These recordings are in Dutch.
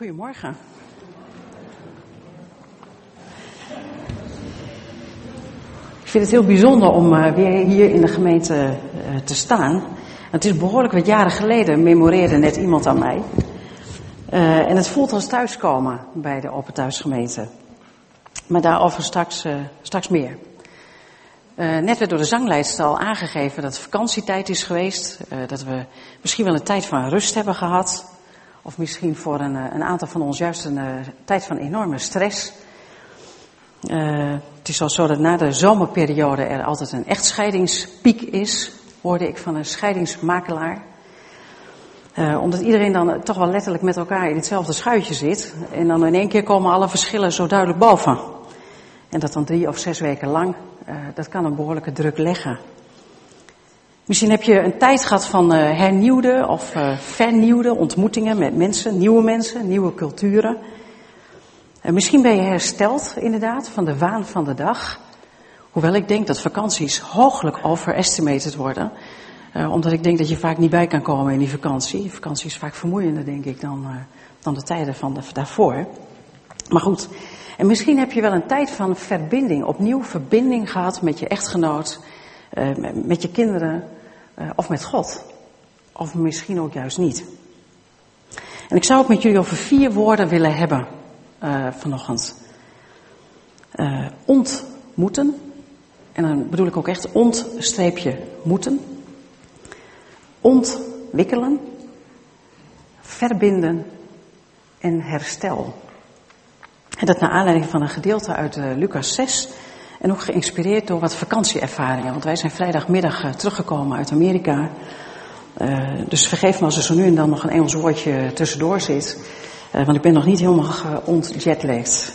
Goedemorgen. Ik vind het heel bijzonder om uh, weer hier in de gemeente uh, te staan. Het is behoorlijk wat jaren geleden, memoreerde net iemand aan mij. Uh, en het voelt als thuiskomen bij de Open Thuisgemeente. Maar daarover straks, straks meer. net werd door de zangleidster al aangegeven dat het vakantietijd is geweest. dat we misschien wel een tijd van rust hebben gehad. Of misschien voor een, een aantal van ons juist een uh, tijd van enorme stress. Uh, het is al zo dat na de zomerperiode er altijd een echtscheidingspiek is, hoorde ik van een scheidingsmakelaar. Omdat iedereen dan toch wel letterlijk met elkaar in hetzelfde schuitje zit. En dan in één keer komen alle verschillen zo duidelijk boven. En dat dan drie of zes weken lang, dat kan een behoorlijke druk leggen. Misschien heb je een tijd gehad van uh, hernieuwde of uh, vernieuwde ontmoetingen met mensen, nieuwe mensen, nieuwe culturen. Uh, misschien ben je hersteld inderdaad van de waan van de dag. Hoewel ik denk dat vakanties hooglijk overestimated worden. omdat ik denk dat je vaak niet bij kan komen in die vakantie. Vakantie is vaak vermoeiender denk ik dan, dan de tijden van daarvoor. Maar goed, en misschien heb je wel een tijd van verbinding, opnieuw verbinding gehad met je echtgenoot, met je kinderen, of met God. Of misschien ook juist niet. En ik zou het met jullie over vier woorden willen hebben uh, vanochtend. Uh, ontmoeten. En dan bedoel ik ook echt ontstreepje moeten. Ontwikkelen. Verbinden. En herstel. En dat naar aanleiding van een gedeelte uit Lucas 6. En ook geïnspireerd door wat vakantieervaringen. Want wij zijn vrijdagmiddag uh, teruggekomen uit Amerika. Uh, dus vergeef me als er zo nu en dan nog een Engels woordje tussendoor zit. Uh, want ik ben nog niet helemaal ontjetlagd.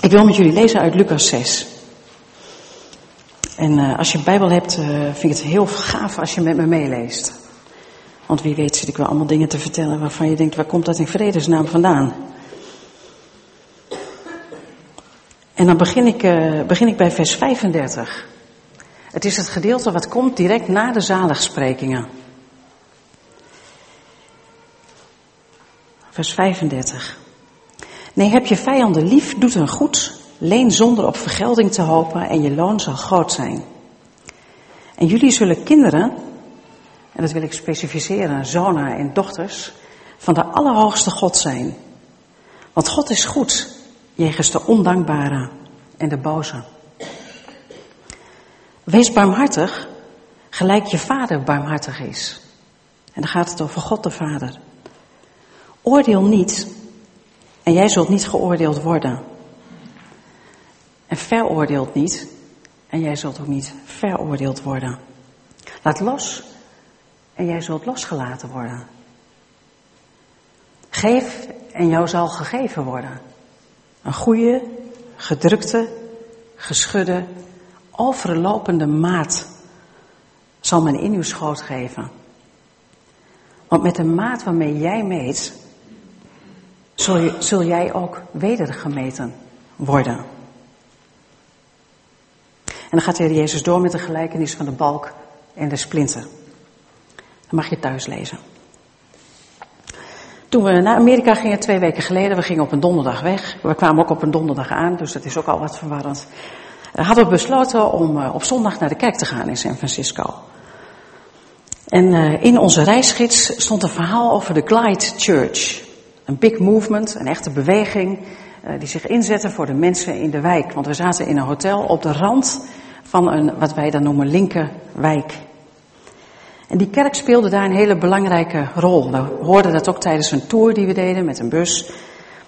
Ik wil met jullie lezen uit Lucas 6. En als je een Bijbel hebt, vind ik het heel gaaf als je met me meeleest. Want wie weet zit ik wel allemaal dingen te vertellen waarvan je denkt, waar komt dat in vredesnaam vandaan? En dan begin ik, uh, begin ik bij vers 35. Het is het gedeelte wat komt direct na de zaligsprekingen. Vers 35. Nee, heb je vijanden lief, doet hen goed, leen zonder op vergelding te hopen en je loon zal groot zijn. En jullie zullen kinderen, en dat wil ik specificeren, zonen en dochters, van de Allerhoogste God zijn. Want God is goed jegens de ondankbare en de boze. Wees barmhartig, gelijk je vader barmhartig is. En dan gaat het over God de Vader. Oordeel niet, en jij zult niet geoordeeld worden. En veroordeelt niet, en jij zult ook niet veroordeeld worden. Laat los, en jij zult losgelaten worden. Geef, en jou zal gegeven worden. Een goede, gedrukte, geschudde, overlopende maat zal men in uw schoot geven. Want met de maat waarmee jij meet, zul, je, zul jij ook wedergemeten worden. En dan gaat de Heer Jezus door met de gelijkenis van de balk en de splinter. Dan mag je thuis lezen. Toen we naar Amerika gingen, twee weken geleden, we gingen op een donderdag weg. We kwamen ook op een donderdag aan, dus dat is ook al wat verwarrend. Uh, hadden we besloten om uh, op zondag naar de kerk te gaan in San Francisco. En uh, in onze reisgids stond een verhaal over de Glide Church. Een big movement, een echte beweging die zich inzette voor de mensen in de wijk. Want we zaten in een hotel op de rand van een, wat wij dan noemen, linkerwijk. En die kerk speelde daar een hele belangrijke rol. We hoorden dat ook tijdens een tour die we deden met een bus.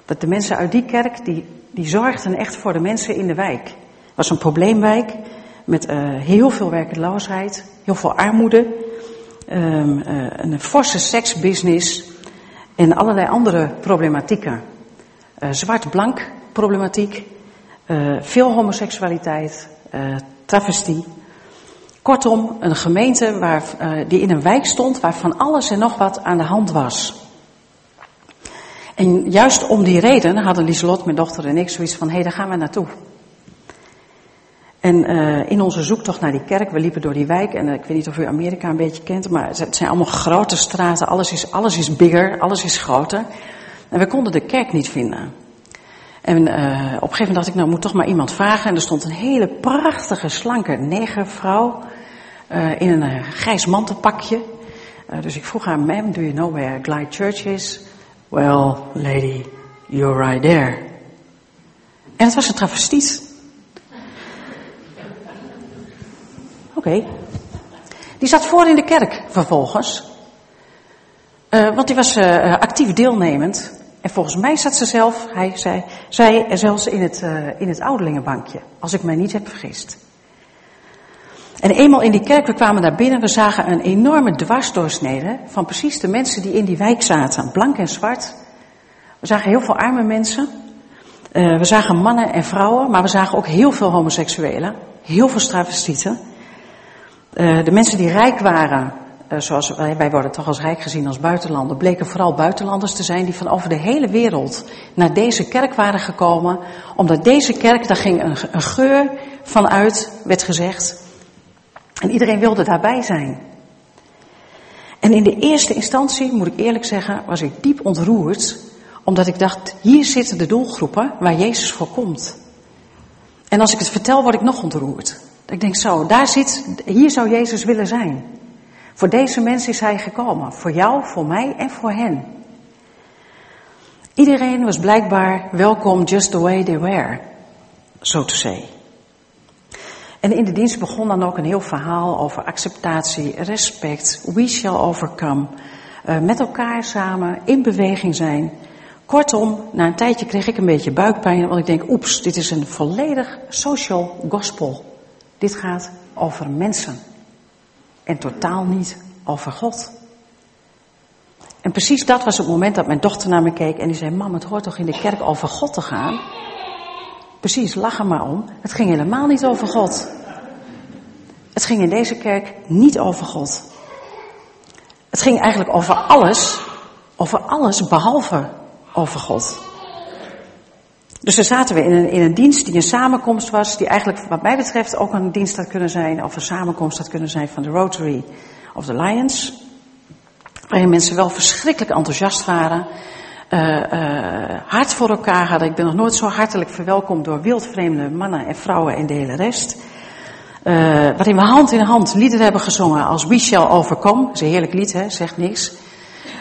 Dat de mensen uit die kerk, die, die zorgden echt voor de mensen in de wijk. Het was een probleemwijk met uh, heel veel werkeloosheid, heel veel armoede, um, uh, een forse seksbusiness en allerlei andere problematieken. Uh, Zwart-blank problematiek, veel homoseksualiteit, travestie. Kortom, een gemeente waar, uh, die in een wijk stond waar van alles en nog wat aan de hand was. En juist om die reden hadden Lieselot, mijn dochter en ik zoiets van, hé, hey, daar gaan we naartoe. En uh, in onze zoektocht naar die kerk, we liepen door die wijk en uh, ik weet niet of u Amerika een beetje kent, maar het zijn allemaal grote straten, alles is, alles is bigger, alles is groter. En we konden de kerk niet vinden. En op een gegeven moment dacht ik, nou moet toch maar iemand vragen. En er stond een hele prachtige, slanke negervrouw in een grijs mantelpakje. dus ik vroeg haar, ma'am, do you know where Glide Church is? Well, lady, you're right there. En het was een travestiet. Oké. Die zat voor in de kerk vervolgens. Want die was actief deelnemend. En volgens mij zat ze zelf, hij zei, zij zelfs in het, uh, in het ouderlingenbankje. Als ik mij niet heb vergist. En eenmaal in die kerk, we kwamen daar binnen, we zagen een enorme dwarsdoorsnede van precies de mensen die in die wijk zaten. Blank en zwart. We zagen heel veel arme mensen. we zagen mannen en vrouwen, maar we zagen ook heel veel homoseksuelen. Heel veel travestieten. Uh, de mensen die rijk waren, uh, zoals wij, worden toch als rijk gezien als buitenlander, bleken vooral buitenlanders te zijn die van over de hele wereld naar deze kerk waren gekomen. Omdat deze kerk, daar ging een, een geur van uit, werd gezegd. En iedereen wilde daarbij zijn. En in de eerste instantie, moet ik eerlijk zeggen, was ik diep ontroerd. Omdat ik dacht, hier zitten de doelgroepen waar Jezus voor komt. En als ik het vertel, word ik nog ontroerd. Ik denk zo, daar zit, hier zou Jezus willen zijn. Voor deze mensen is hij gekomen. Voor jou, voor mij en voor hen. Iedereen was blijkbaar welkom just the way they were, so to say. En in de dienst begon dan ook een heel verhaal over acceptatie, respect, we shall overcome. Uh, met elkaar samen in beweging zijn. Kortom, na een tijdje kreeg ik een beetje buikpijn, want ik denk, oeps, dit is een volledig social gospel dit gaat over mensen en totaal niet over God. En precies dat was het moment dat mijn dochter naar me keek en die zei: Mam, het hoort toch in de kerk over God te gaan? Precies, lach er maar om. Het ging helemaal niet over God. Het ging in deze kerk niet over God. Het ging eigenlijk over alles, over alles behalve over God. Dus daar zaten we in een, in een dienst die een samenkomst was, die eigenlijk wat mij betreft ook een dienst had kunnen zijn, of een samenkomst had kunnen zijn van de Rotary of the Lions. Waarin mensen wel verschrikkelijk enthousiast waren, uh, uh, hard voor elkaar hadden. Ik ben nog nooit zo hartelijk verwelkomd door wildvreemde mannen en vrouwen en de hele rest. Uh, waarin we hand in hand liederen hebben gezongen als We Shall Overcome. Dat is een heerlijk lied, hè, zegt niks.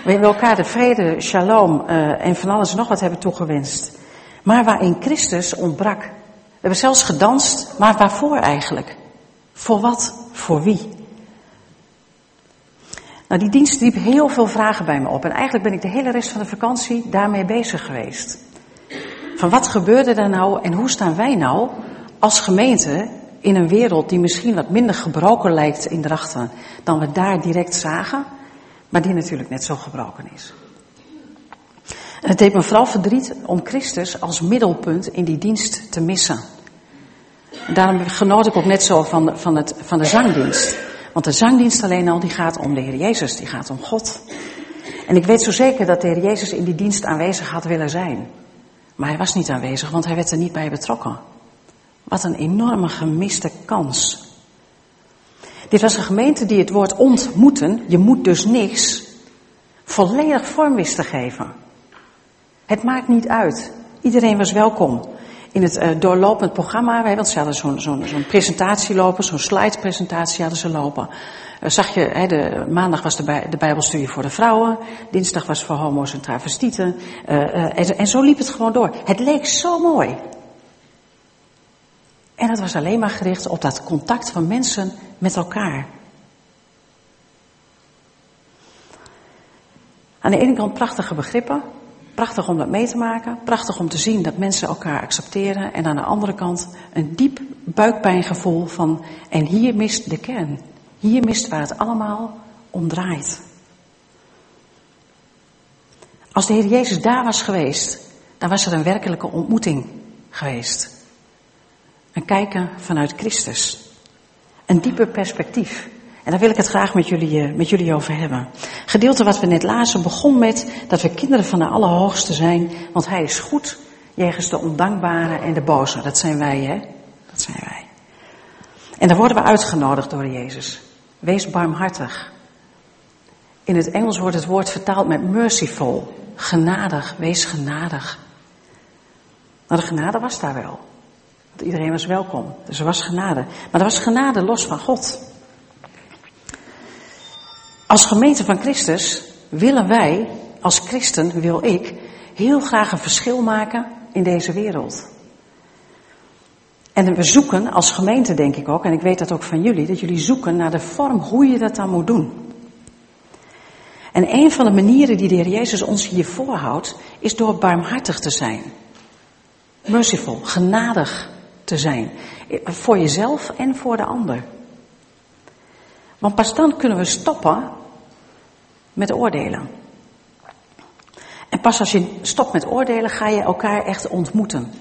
Waarin we elkaar de vrede, shalom en van alles en nog wat hebben toegewenst maar waarin Christus ontbrak. We hebben zelfs gedanst, maar waarvoor eigenlijk? Voor wat? Voor wie? Nou, die dienst riep heel veel vragen bij me op. En eigenlijk ben ik de hele rest van de vakantie daarmee bezig geweest. Van wat gebeurde er nou en hoe staan wij nou als gemeente in een wereld die misschien wat minder gebroken lijkt in drachten dan we daar direct zagen, maar die natuurlijk net zo gebroken is. En het deed me vooral verdriet om Christus als middelpunt in die dienst te missen. En daarom genoot ik ook net zo van, van, het, van de zangdienst. Want de zangdienst alleen al, die gaat om de Heer Jezus, die gaat om God. En ik weet zo zeker dat de Heer Jezus in die dienst aanwezig had willen zijn. Maar hij was niet aanwezig, want hij werd er niet bij betrokken. Wat een enorme gemiste kans. Dit was een gemeente die het woord ontmoeten, je moet dus niks, volledig vorm wist te geven. Het maakt niet uit. Iedereen was welkom. In het uh, doorlopend programma, want ze hadden zo'n presentatie lopen, zo'n slidepresentatie hadden ze lopen. Uh, zag je, hè, de, maandag was de, bij, de Bijbelstudie voor de vrouwen, dinsdag was voor homo's en travestieten. Uh, en, en zo liep het gewoon door. Het leek zo mooi. En het was alleen maar gericht op dat contact van mensen met elkaar. Aan de ene kant prachtige begrippen, Prachtig om dat mee te maken. Prachtig om te zien dat mensen elkaar accepteren. En aan de andere kant een diep buikpijngevoel van. En hier mist de kern. Hier mist waar het allemaal om draait. Als de Heer Jezus daar was geweest, dan was er een werkelijke ontmoeting geweest. Een kijken vanuit Christus. Een dieper perspectief. En daar wil ik het graag met jullie, eh, met jullie over hebben. Gedeelte wat we net lazen begon met dat we kinderen van de Allerhoogste zijn, want Hij is goed jegens de ondankbare en de boze. Dat zijn wij, hè? Dat zijn wij. En dan worden we uitgenodigd door Jezus. Wees barmhartig. In het Engels wordt het woord vertaald met merciful. Genadig, wees genadig. Maar de genade was daar wel. Want iedereen was welkom. Dus er was genade. Maar er was genade los van God. Als gemeente van Christus willen wij, als christen wil ik, heel graag een verschil maken in deze wereld. En we zoeken als gemeente, denk ik ook, en ik weet dat ook van jullie, dat jullie zoeken naar de vorm hoe je dat dan moet doen. En een van de manieren die de Heer Jezus ons hier voorhoudt, is door barmhartig te zijn. Merciful, genadig te zijn. Voor jezelf en voor de ander. Want pas dan kunnen we stoppen met oordelen. En pas als je stopt met oordelen, ga je elkaar echt ontmoeten.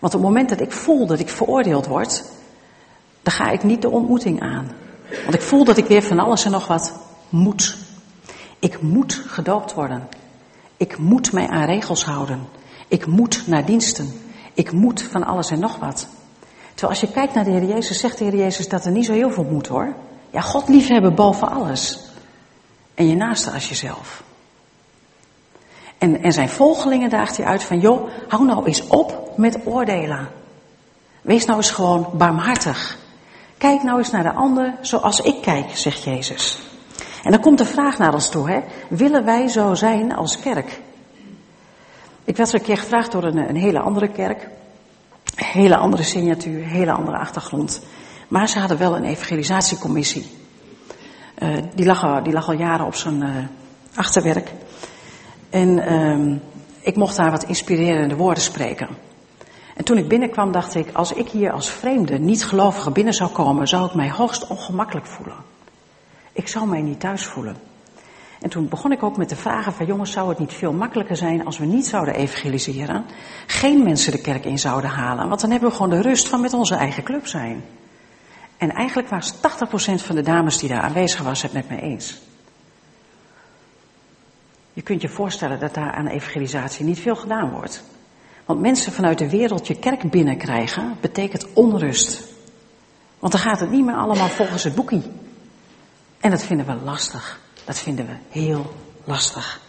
Want op het moment dat ik voel dat ik veroordeeld word, dan ga ik niet de ontmoeting aan. Want ik voel dat ik weer van alles en nog wat moet. Ik moet gedoopt worden. Ik moet mij aan regels houden. Ik moet naar diensten. Ik moet van alles en nog wat. Terwijl als je kijkt naar de Heer Jezus, zegt de Heer Jezus dat er niet zo heel veel moet hoor. Ja, God liefhebben boven alles. En je naaste als jezelf. En, en zijn volgelingen daagt hij uit van, joh, hou nou eens op met oordelen. Wees nou eens gewoon barmhartig. Kijk nou eens naar de ander zoals ik kijk, zegt Jezus. En dan komt de vraag naar ons toe, hè. Willen wij zo zijn als kerk? Ik werd er een keer gevraagd door een, een hele andere kerk. Hele andere signatuur, hele andere achtergrond. Maar ze hadden wel een evangelisatiecommissie. Uh, die, lag al, die lag al jaren op zijn uh, achterwerk. En uh, ik mocht daar wat inspirerende woorden spreken. En toen ik binnenkwam dacht ik, als ik hier als vreemde, niet gelovige binnen zou komen, zou ik mij hoogst ongemakkelijk voelen. Ik zou mij niet thuis voelen. En toen begon ik ook met de vragen van jongens, zou het niet veel makkelijker zijn als we niet zouden evangeliseren, geen mensen de kerk in zouden halen, want dan hebben we gewoon de rust van met onze eigen club zijn. En eigenlijk was 80% van de dames die daar aanwezig was het met me eens. Je kunt je voorstellen dat daar aan evangelisatie niet veel gedaan wordt. Want mensen vanuit de wereld je kerk binnenkrijgen, betekent onrust. Want dan gaat het niet meer allemaal volgens het boekie. En dat vinden we lastig. Dat vinden we heel lastig.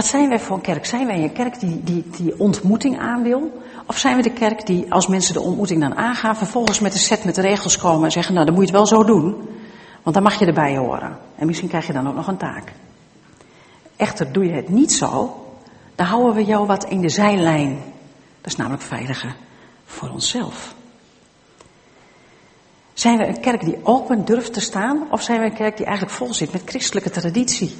Wat zijn wij voor een kerk? Zijn wij een kerk die, die, die ontmoeting aan wil? Of zijn we de kerk die, als mensen de ontmoeting dan aangaan, vervolgens met een set met regels komen en zeggen, nou dan moet je het wel zo doen, want dan mag je erbij horen. En misschien krijg je dan ook nog een taak. Echter, doe je het niet zo, dan houden we jou wat in de zijlijn. Dat is namelijk veiliger voor onszelf. Zijn we een kerk die open durft te staan, of zijn we een kerk die eigenlijk vol zit met christelijke traditie?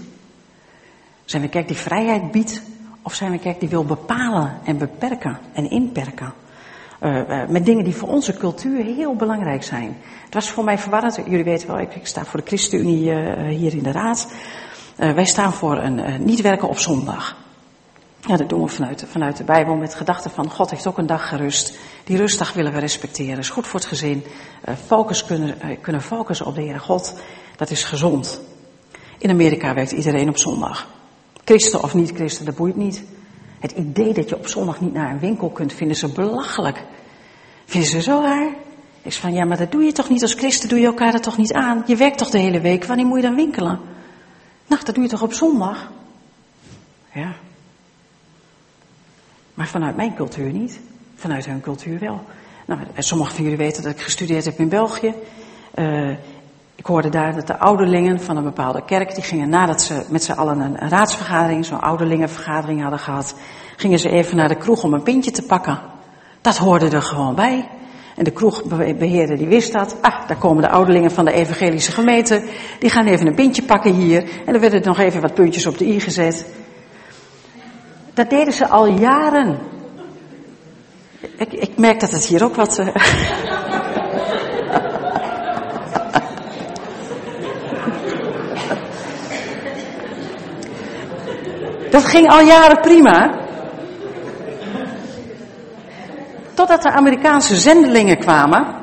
Zijn we een kerk die vrijheid biedt, of zijn we een kerk die wil bepalen en beperken en inperken? Uh, uh, met dingen die voor onze cultuur heel belangrijk zijn. Het was voor mij verwarrend. Jullie weten wel, ik, sta voor de ChristenUnie uh, hier in de Raad. wij staan voor een niet werken op zondag. Ja, dat doen we vanuit, vanuit de Bijbel met gedachten van God heeft ook een dag gerust. Die rustdag willen we respecteren. is goed voor het gezin. Focus kunnen, kunnen focussen op de Heere God. Dat is gezond. In Amerika werkt iedereen op zondag. Christen of niet christen, dat boeit niet. Het idee dat je op zondag niet naar een winkel kunt, vinden ze belachelijk. Vinden ze zo raar? Ik zeg van, ja, maar dat doe je toch niet als christen, doe je elkaar dat toch niet aan? Je werkt toch de hele week, wanneer moet je dan winkelen? Nou, dat doe je toch op zondag? Ja, maar vanuit mijn cultuur niet. Vanuit hun cultuur wel. Nou, sommigen van jullie weten dat ik gestudeerd heb in België. Uh, ik hoorde daar dat de ouderlingen van een bepaalde kerk, die gingen nadat ze met z'n allen een, raadsvergadering, zo'n ouderlingenvergadering hadden gehad, gingen ze even naar de kroeg om een pintje te pakken. Dat hoorde er gewoon bij. En de kroegbeheerder die wist dat. Ah, daar komen de ouderlingen van de evangelische gemeente. Die gaan even een pintje pakken hier. En dan werden er nog even wat puntjes op de i gezet. Dat deden ze al jaren. Ik, ik merk dat het hier ook wat. Uh... dat ging al jaren prima. Totdat de Amerikaanse zendelingen kwamen.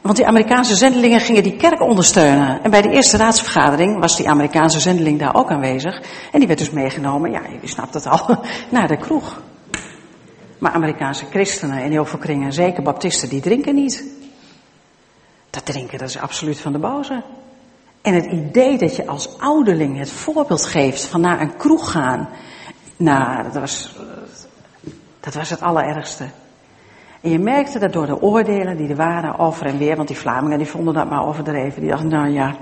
Want die Amerikaanse zendelingen gingen die kerk ondersteunen. En bij de eerste raadsvergadering was die Amerikaanse zendeling daar ook aanwezig. En die werd dus meegenomen, ja, je snapt het al, naar de kroeg. Maar Amerikaanse christenen in heel veel kringen, zeker baptisten, die drinken niet. Dat drinken, dat is absoluut van de boze. En het idee dat je als ouderling het voorbeeld geeft van naar een kroeg gaan. Nou, dat was, dat was het allerergste. En je merkte dat door de oordelen die er waren over en weer, want die Vlamingen die vonden dat maar overdreven. Die dachten, nou ja,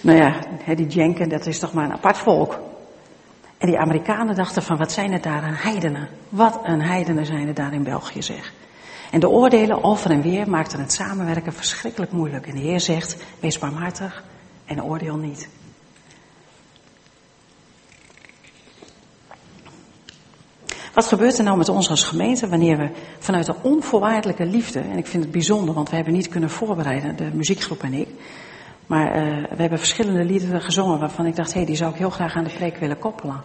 nou ja, die Jenken, dat is toch maar een apart volk. En die Amerikanen dachten van, wat zijn het daar een heidenen? Wat een heidenen zijn er daar in België, zeg. En de oordelen over en weer maakten het samenwerken verschrikkelijk moeilijk. En de Heer zegt, wees barmhartig en oordeel niet. Wat gebeurt er nou met ons als gemeente wanneer we vanuit de onvoorwaardelijke liefde, en ik vind het bijzonder, want we hebben niet kunnen voorbereiden, de muziekgroep en ik, maar uh, we hebben verschillende liederen gezongen waarvan ik dacht, hé, hey, die zou ik heel graag aan de preek willen koppelen.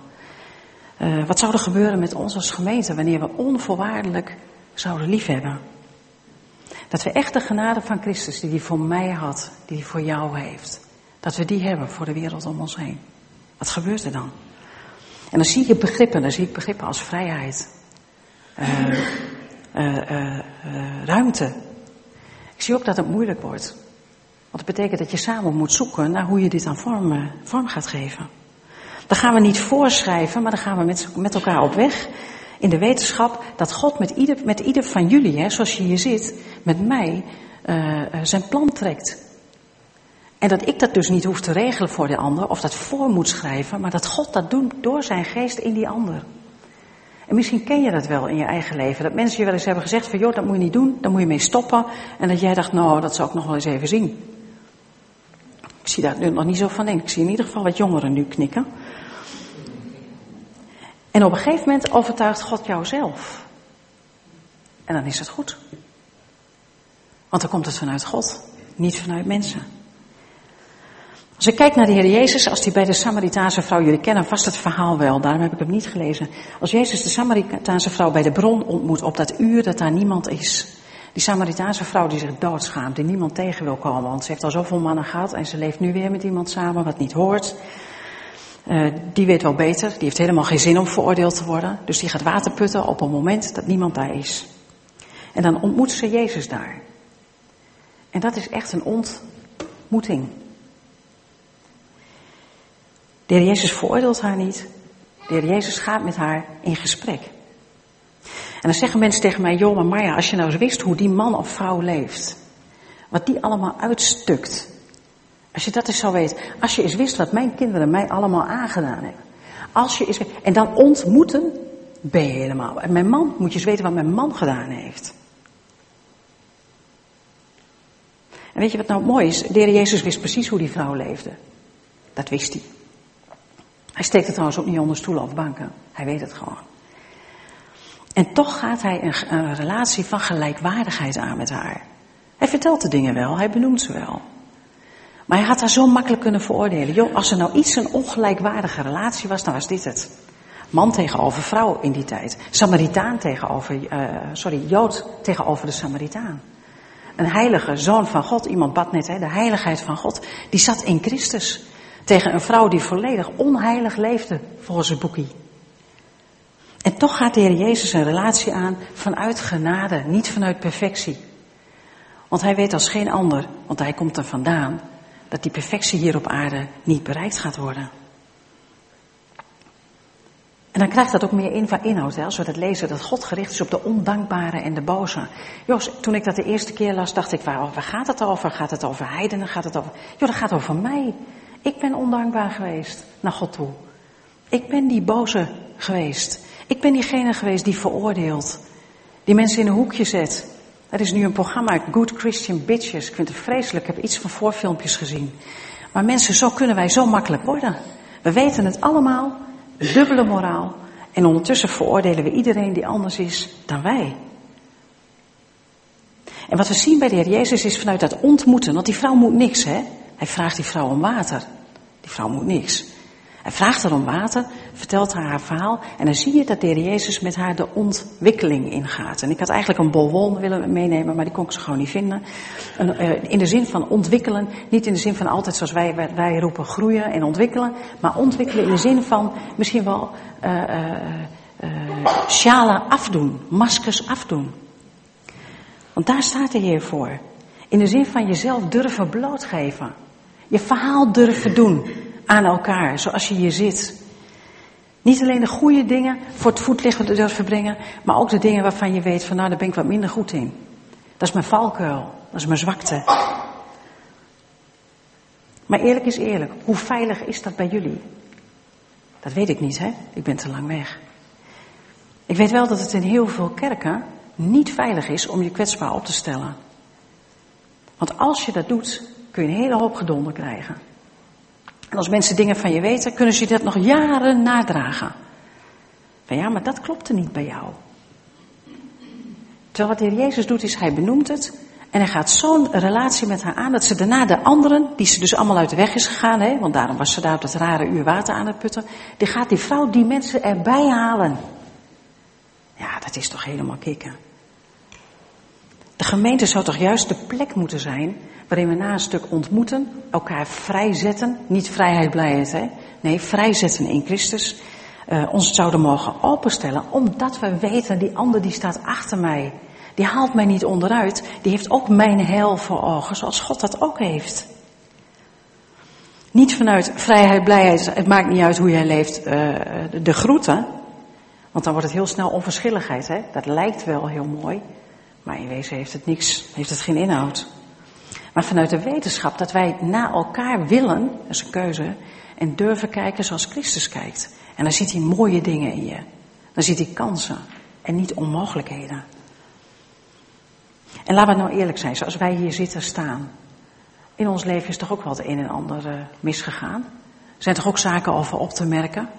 Uh, wat zou er gebeuren met ons als gemeente wanneer we onvoorwaardelijk zouden liefhebben? Dat we echt de genade van Christus, die hij voor mij had, die hij voor jou heeft, dat we die hebben voor de wereld om ons heen. Wat gebeurt er dan? En dan zie je begrippen, dan zie ik begrippen als vrijheid, uh, uh, uh, ruimte. Ik zie ook dat het moeilijk wordt. Want dat betekent dat je samen moet zoeken naar hoe je dit aan vorm, vorm gaat geven. Dan gaan we niet voorschrijven, maar dan gaan we met, met elkaar op weg. In de wetenschap dat God met ieder, met ieder van jullie, hè, zoals je hier zit, met mij, zijn plan trekt. En dat ik dat dus niet hoef te regelen voor de ander, of dat voor moet schrijven, maar dat God dat doet door zijn geest in die ander. En misschien ken je dat wel in je eigen leven. Dat mensen je wel eens hebben gezegd van, joh, dat moet je niet doen, daar moet je mee stoppen. En dat jij dacht, nou, dat zou ik nog wel eens even zien. Ik zie daar nu nog niet zo van in. Ik zie in ieder geval wat jongeren nu knikken. En op een gegeven moment overtuigt God jou zelf. En dan is het goed. Want dan komt het vanuit God, niet vanuit mensen. Als ik kijk naar de Heer Jezus, als hij bij de Samaritaanse vrouw, jullie kennen vast het verhaal wel, daarom heb ik hem niet gelezen. Als Jezus de Samaritaanse vrouw bij de bron ontmoet op dat uur dat daar niemand is. Die Samaritaanse vrouw die zich doodschaamt, die niemand tegen wil komen, want ze heeft al zoveel mannen gehad en ze leeft nu weer met iemand samen wat niet hoort. Uh, die weet wel beter, die heeft helemaal geen zin om veroordeeld te worden, dus die gaat water putten op een moment dat niemand daar is. En dan ontmoet ze Jezus daar. En dat is echt een ontmoeting. De heer Jezus veroordeelt haar niet. De heer Jezus gaat met haar in gesprek. En dan zeggen mensen tegen mij, joh, maar Marja, als je nou eens wist hoe die man of vrouw leeft. Wat die allemaal uitstukt. Als je dat eens zou weten. Als je eens wist wat mijn kinderen mij allemaal aangedaan hebben. Als je eens, en dan ontmoeten, ben je helemaal. En mijn man, moet je eens weten wat mijn man gedaan heeft. En weet je wat nou mooi is? De Jezus wist precies hoe die vrouw leefde. Dat wist hij. Hij steekt het trouwens ook niet onder stoelen of banken. Hij weet het gewoon. En toch gaat hij een, relatie van gelijkwaardigheid aan met haar. Hij vertelt de dingen wel, hij benoemt ze wel. Maar hij had haar zo makkelijk kunnen veroordelen. Joh, als er nou iets een ongelijkwaardige relatie was, dan was dit het. Man tegenover vrouw in die tijd. Samaritaan tegenover, uh, sorry, Jood tegenover de Samaritaan. Een heilige zoon van God, iemand bad net, hè, de heiligheid van God, die zat in Christus. Tegen een vrouw die volledig onheilig leefde, volgens het boekie. En toch gaat de Heer Jezus een relatie aan vanuit genade, niet vanuit perfectie. Want hij weet als geen ander, want hij komt er vandaan, dat die perfectie hier op aarde niet bereikt gaat worden. En dan krijgt dat ook meer inhoud, hè, als we dat lezen, dat God gericht is op de ondankbare en de boze. Jos, toen ik dat de eerste keer las, dacht ik, waar, waar gaat het over? Gaat het over heidenen? Gaat het over... Jo, dat gaat over mij. Ik ben ondankbaar geweest naar God toe. Ik ben die boze geweest. Ik ben diegene geweest die veroordeelt. Die mensen in een hoekje zet. Er is nu een programma, Good Christian Bitches. Ik vind het vreselijk, ik heb iets van voorfilmpjes gezien. Maar mensen, zo kunnen wij zo makkelijk worden. We weten het allemaal, dubbele moraal. En ondertussen veroordelen we iedereen die anders is dan wij. En wat we zien bij de Heer Jezus is vanuit dat ontmoeten, want die vrouw moet niks, hè? Hij vraagt die vrouw om water. Die vrouw moet niks. Hij vraagt haar om water, vertelt haar haar verhaal en dan zie je dat de heer Jezus met haar de ontwikkeling ingaat. En ik had eigenlijk een bolwon willen meenemen, maar die kon ik ze gewoon niet vinden. Uh, in de zin van ontwikkelen, niet in de zin van altijd zoals wij, wij roepen groeien en ontwikkelen, maar ontwikkelen in de zin van misschien wel uh, afdoen, maskers afdoen. Want daar staat de Heer voor. In de zin van jezelf durven blootgeven. Je verhaal durven doen aan elkaar, zoals je hier zit. Niet alleen de goede dingen voor het voetlicht durven brengen, maar ook de dingen waarvan je weet van nou, daar ben ik wat minder goed in. Dat is mijn valkuil, dat is mijn zwakte. Maar eerlijk is eerlijk, hoe veilig is dat bij jullie? Dat weet ik niet, hè? Ik ben te lang weg. Ik weet wel dat het in heel veel kerken niet veilig is om je kwetsbaar op te stellen. Want als je dat doet, kun je een hele hoop gedonder krijgen. En als mensen dingen van je weten, kunnen ze dat nog jaren nadragen. Van ja, maar dat klopte niet bij jou. Terwijl wat de Heer Jezus doet, is hij benoemt het. En hij gaat zo'n relatie met haar aan dat ze daarna de anderen, die ze dus allemaal uit de weg is gegaan, hè, want daarom was ze daar op dat rare uur water aan het putten, die gaat die vrouw die mensen erbij halen. Ja, dat is toch helemaal kicken. De gemeente zou toch juist de plek moeten zijn waarin we na een stuk ontmoeten, elkaar vrijzetten, niet vrijheid, blijheid, hè? nee, vrijzetten in Christus, uh, ons zouden mogen openstellen, omdat we weten, die ander die staat achter mij, die haalt mij niet onderuit, die heeft ook mijn hel voor ogen, zoals God dat ook heeft. Niet vanuit vrijheid, blijheid, het maakt niet uit hoe jij leeft, uh, de groeten, want dan wordt het heel snel onverschilligheid, hè? dat lijkt wel heel mooi, maar in wezen heeft het niks, heeft het geen inhoud. Maar vanuit de wetenschap dat wij naar elkaar willen, dat is een keuze, en durven kijken zoals Christus kijkt. En dan ziet hij mooie dingen in je. Dan ziet hij kansen en niet onmogelijkheden. En laten we nou eerlijk zijn, zoals wij hier zitten staan. In ons leven is toch ook wel het een en ander uh, misgegaan. Er zijn toch ook zaken over op te merken.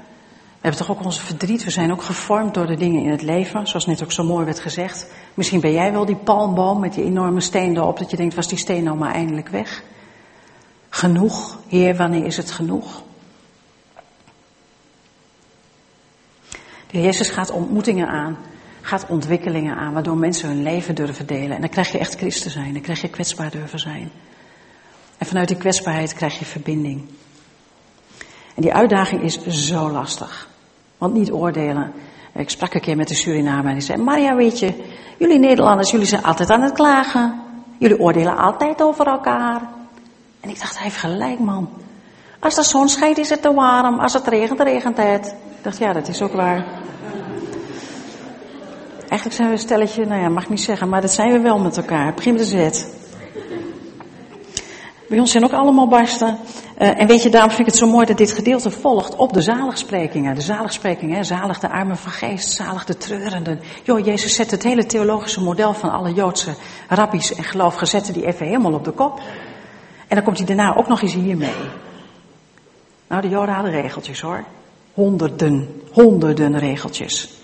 Hebben toch ook onze verdriet. We zijn ook gevormd door de dingen in het leven. Zoals net ook zo mooi werd gezegd. Misschien ben jij wel die palmboom met die enorme steen erop. Dat je denkt, was die steen nou maar eindelijk weg? Genoeg. Heer, wanneer is het genoeg? De Jezus gaat ontmoetingen aan. Gaat ontwikkelingen aan. Waardoor mensen hun leven durven delen. En dan krijg je echt christen zijn. Dan krijg je kwetsbaar durven zijn. En vanuit die kwetsbaarheid krijg je verbinding. En die uitdaging is zo lastig. Want niet oordelen. Ik sprak een keer met een Surinamer en die zei: Maria, weet je, jullie Nederlanders, jullie zijn altijd aan het klagen. Jullie oordelen altijd over elkaar. En ik dacht, hij heeft gelijk, man. Als de zon schijnt, is het te warm. Als het regent, regent het. Ik dacht, ja, dat is ook waar. Eigenlijk zijn we een stelletje, nou ja, mag ik niet zeggen, maar dat zijn we wel met elkaar. Begin de Z. Bij ons zijn ook allemaal barsten. Uh, en weet je, daarom vind ik het zo mooi dat dit gedeelte volgt op de zaligsprekingen. De zaligsprekingen, zalig de armen van geest, zalig de treurenden. Joh, Jezus zet het hele theologische model van alle Joodse rabbies en geloofgezetten die even helemaal op de kop. En dan komt hij daarna ook nog eens hiermee. Nou, de Joden hadden regeltjes hoor. Honderden, honderden regeltjes.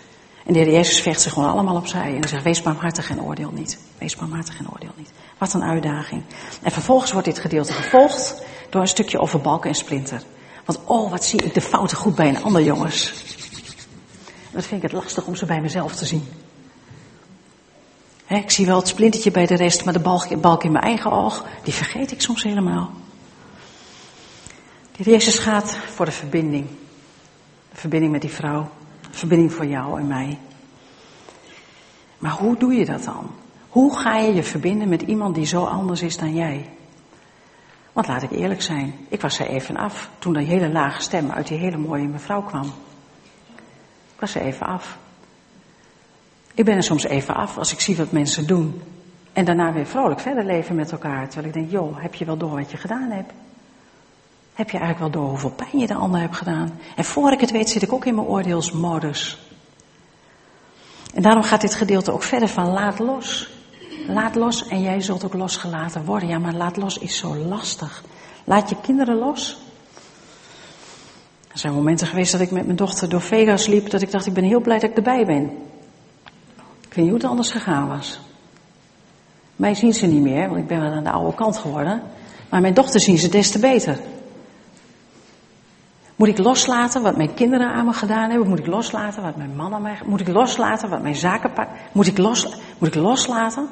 En de Heer Jezus vecht zich gewoon allemaal opzij. En zegt, wees barmhartig en oordeel niet. Wees barmhartig en oordeel niet. Wat een uitdaging. En vervolgens wordt dit gedeelte gevolgd door een stukje over balken en splinter. Want oh, wat zie ik de fouten goed bij een ander, jongens. Dat vind ik het lastig om ze bij mezelf te zien. ik zie wel het splintertje bij de rest, maar de balk, balk in mijn eigen oog, die vergeet ik soms helemaal. De Jezus gaat voor de verbinding. Verbinding met die vrouw. Verbinding voor jou en mij. Maar hoe doe je dat dan? Hoe ga je je verbinden met iemand die zo anders is dan jij? Want laat ik eerlijk zijn, ik was er even af toen die hele lage stem uit die hele mooie mevrouw kwam. Ik was er even af. Ik ben er soms even af als ik zie wat mensen doen. En daarna weer vrolijk verder leven met elkaar. Terwijl ik denk, joh, heb je wel door wat je gedaan hebt? Heb je eigenlijk wel door hoeveel pijn je de ander hebt gedaan? En voor ik het weet zit ik ook in mijn oordeelsmodus. En daarom gaat dit gedeelte ook verder van laat los. Laat los en jij zult ook losgelaten worden. Ja, maar laat los is zo lastig. Laat je kinderen los. Er zijn momenten geweest dat ik met mijn dochter door Vegas liep, dat ik dacht, ik ben heel blij dat ik erbij ben. Ik weet niet hoe het anders gegaan was. Mij zien ze niet meer, want ik ben wel aan de oude kant geworden. Maar mijn dochter zien ze des te beter. Moet ik loslaten wat mijn kinderen aan me gedaan hebben? Moet ik loslaten wat mijn man aan mij... Moet ik loslaten wat mijn zaken... Moet ik, los, moet ik loslaten?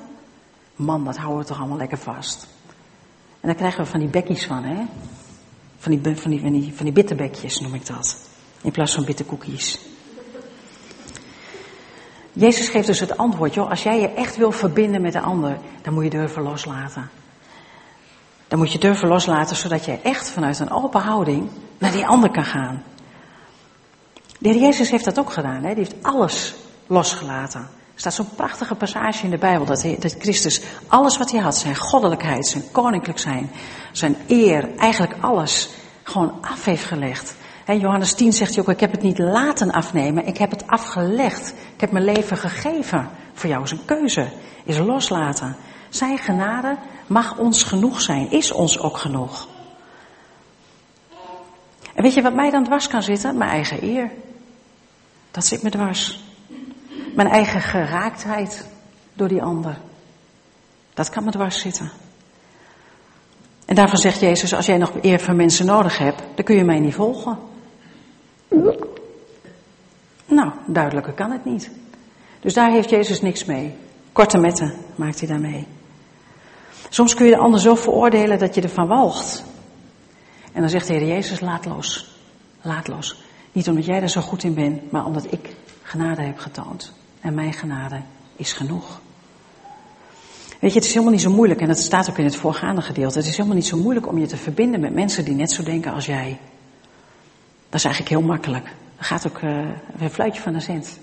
Man, dat houden we toch allemaal lekker vast. En dan krijgen we van die bekjes van, hè? Van die, van die, van die, van die bitterbekjes noem ik dat. In plaats van bitterkoekjes. Jezus geeft dus het antwoord, joh, als jij je echt wil verbinden met de ander, dan moet je durven loslaten. Dan moet je durven loslaten, zodat je echt vanuit een open houding naar die ander kan gaan. De heer Jezus heeft dat ook gedaan. Hè? Die heeft alles losgelaten. Er staat zo'n prachtige passage in de Bijbel dat, dat Christus alles wat hij had, zijn goddelijkheid, zijn koninklijk zijn, zijn eer, eigenlijk alles gewoon af heeft gelegd. Johannes 10 zegt hij ook, ik heb het niet laten afnemen, ik heb het afgelegd. Ik heb mijn leven gegeven. Voor jou is een keuze, is loslaten. Zijn genade mag ons genoeg zijn, is ons ook genoeg. En weet je wat mij dan dwars kan zitten? Mijn eigen eer. Dat zit me dwars. Mijn eigen geraaktheid door die ander. Dat kan me dwars zitten. En daarvan zegt Jezus, als jij nog eer van mensen nodig hebt, dan kun je mij niet volgen. Nou, duidelijker kan het niet. Dus daar heeft Jezus niks mee. Korte metten maakt hij daarmee. Soms kun je de ander zo veroordelen dat je ervan walgt. En dan zegt de Heer Jezus, laat los. Laat los. Niet omdat jij er zo goed in bent, maar omdat ik genade heb getoond. En mijn genade is genoeg. Weet je, het is helemaal niet zo moeilijk, en dat staat ook in het voorgaande gedeelte. Het is helemaal niet zo moeilijk om je te verbinden met mensen die net zo denken als jij. Dat is eigenlijk heel makkelijk. Dat gaat ook uh, een fluitje van de cent.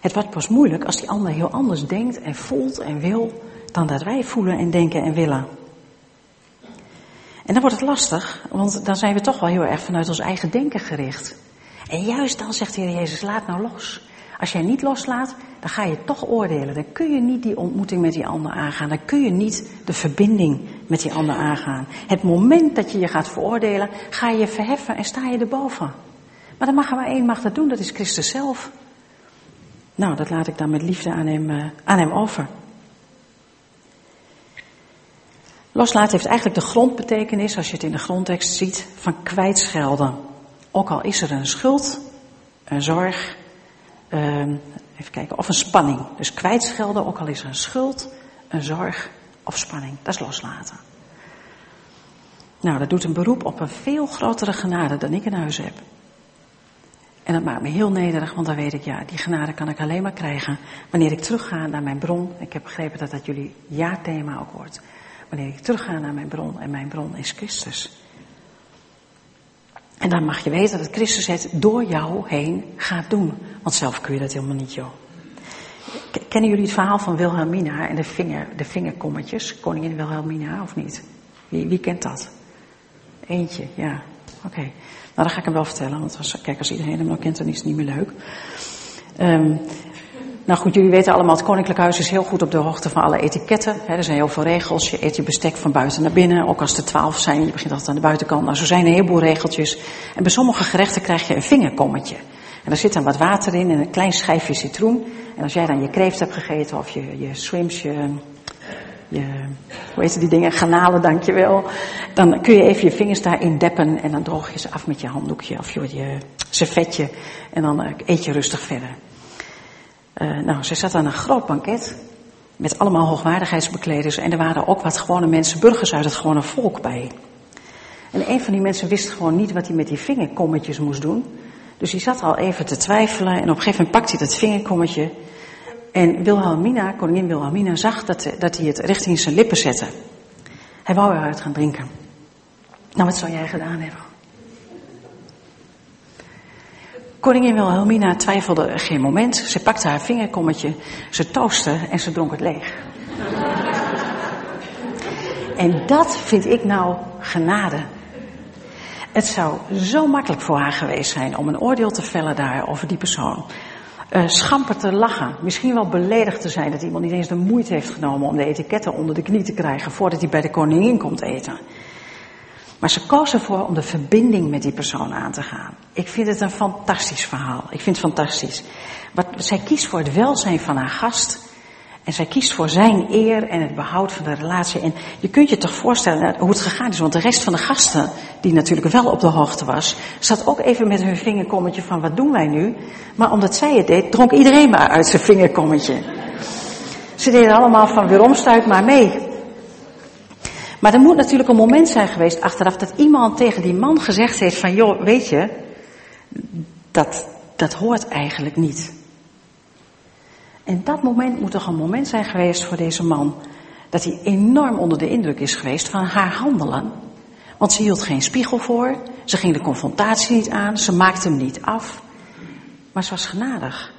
Het wordt pas moeilijk als die ander heel anders denkt en voelt en wil dan dat wij voelen en denken en willen. En dan wordt het lastig, want dan zijn we toch wel heel erg vanuit ons eigen denken gericht. En juist dan zegt de Heer Jezus, laat nou los. Als jij niet loslaat, dan ga je toch oordelen. Dan kun je niet die ontmoeting met die ander aangaan. Dan kun je niet de verbinding met die ander aangaan. Het moment dat je je gaat veroordelen, ga je verheffen en sta je erboven. Maar dan mag er maar één mag dat doen, dat is Christus zelf. Nou, dat laat ik dan met liefde aan hem, uh, aan hem over. Loslaten heeft eigenlijk de grondbetekenis, als je het in de grondtekst ziet, van kwijtschelden. Ook al is er een schuld, een zorg, uh, even kijken, of een spanning. Dus kwijtschelden, ook al is er een schuld, een zorg of spanning. Dat is loslaten. Nou, dat doet een beroep op een veel grotere genade dan ik in huis heb. En dat maakt me heel nederig, want dan weet ik, ja, die genade kan ik alleen maar krijgen wanneer ik terugga naar mijn bron. Ik heb begrepen dat dat jullie jaarthema ook wordt. Wanneer ik terugga naar mijn bron en mijn bron is Christus. En dan mag je weten dat Christus het door jou heen gaat doen. Want zelf kun je dat helemaal niet, joh. Kennen jullie het verhaal van Wilhelmina en de, vinger, de vingerkommetjes? Koningin Wilhelmina, of niet? Wie, wie kent dat? Eentje, ja. Oké. Nou, dan ga ik hem wel vertellen, want kijk, als iedereen hem nog kent, dan is het niet meer leuk. Um, nou goed, jullie weten allemaal, het Koninklijk Huis is heel goed op de hoogte van alle etiketten. er zijn heel veel regels. Je eet je bestek van buiten naar binnen. Ook als er twaalf zijn, je begint altijd aan de buitenkant. Nou, zo zijn een heleboel regeltjes. En bij sommige gerechten krijg je een vingerkommetje. En daar zit dan wat water in en een klein schijfje citroen. En als jij dan je kreeft hebt gegeten of je, je swims, je, je, hoe heet die dingen, garnalen, dankjewel. Dan kun je even je vingers daarin deppen en dan droog je ze af met je handdoekje of je, je servetje. En dan eh, eet je rustig verder. Uh, nou, ze zat aan een groot banket met allemaal hoogwaardigheidsbekleders en er waren ook wat gewone mensen, burgers uit het gewone volk bij. En een van die mensen wist gewoon niet wat hij met die vingerkommetjes moest doen. Dus hij zat al even te twijfelen en op een gegeven moment pakte hij dat vingerkommetje. En Wilhelmina, koningin Wilhelmina, zag dat, dat hij het richting zijn lippen zette. Hij wou eruit gaan drinken. Nou, wat zou jij gedaan hebben? Koningin Wilhelmina twijfelde geen moment. Ze pakte haar vingerkommetje, ze toostte en ze dronk het leeg. en dat vind ik nou genade. Het zou zo makkelijk voor haar geweest zijn om een oordeel te vellen daar over die persoon. Uh, schamper te lachen, misschien wel beledigd te zijn dat iemand niet eens de moeite heeft genomen om de etiketten onder de knie te krijgen voordat hij bij de koningin komt eten. Maar ze koos ervoor om de verbinding met die persoon aan te gaan. Ik vind het een fantastisch verhaal. Ik vind het fantastisch. Wat, zij kiest voor het welzijn van haar gast. En zij kiest voor zijn eer en het behoud van de relatie. En je kunt je toch voorstellen hoe het gegaan is. Want de rest van de gasten, die natuurlijk wel op de hoogte was, zat ook even met hun vingerkommetje van wat doen wij nu? Maar omdat zij het deed, dronk iedereen maar uit zijn vingerkommetje. Ze deden allemaal van weer omstuit maar mee. Maar er moet natuurlijk een moment zijn geweest achteraf dat iemand tegen die man gezegd heeft van joh, weet je, dat, dat hoort eigenlijk niet. En dat moment moet toch een moment zijn geweest voor deze man. dat hij enorm onder de indruk is geweest van haar handelen. Want ze hield geen spiegel voor, ze ging de confrontatie niet aan, ze maakte hem niet af. Maar ze was genadig.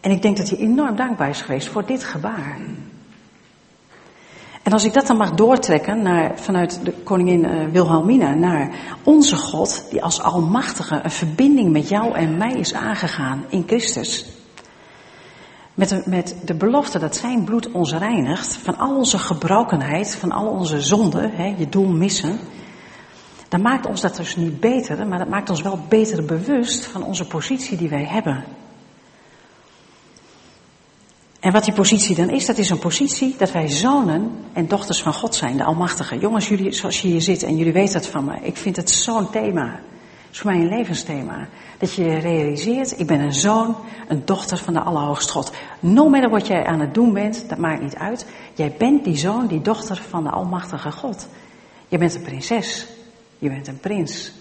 En ik denk dat hij enorm dankbaar is geweest voor dit gebaar. En als ik dat dan mag doortrekken naar, vanuit de koningin uh, Wilhelmina naar onze God, die als Almachtige een verbinding met jou en mij is aangegaan in Christus. Met de, met de belofte dat zijn bloed ons reinigt van al onze gebrokenheid, van al onze zonden, hè, je doel missen. Dan maakt ons dat dus niet beter, maar dat maakt ons wel beter bewust van onze positie die wij hebben. En wat die positie dan is, dat is een positie dat wij zonen en dochters van God zijn, de Almachtige. Jongens, jullie, zoals je hier zit en jullie weten dat van me, ik vind het zo'n thema. Het is voor mij een levensthema. Dat je realiseert, ik ben een zoon, een dochter van de Allerhoogste God. No matter wat jij aan het doen bent, dat maakt niet uit. Jij bent die zoon, die dochter van de Almachtige God. Je bent een prinses. Je bent een prins.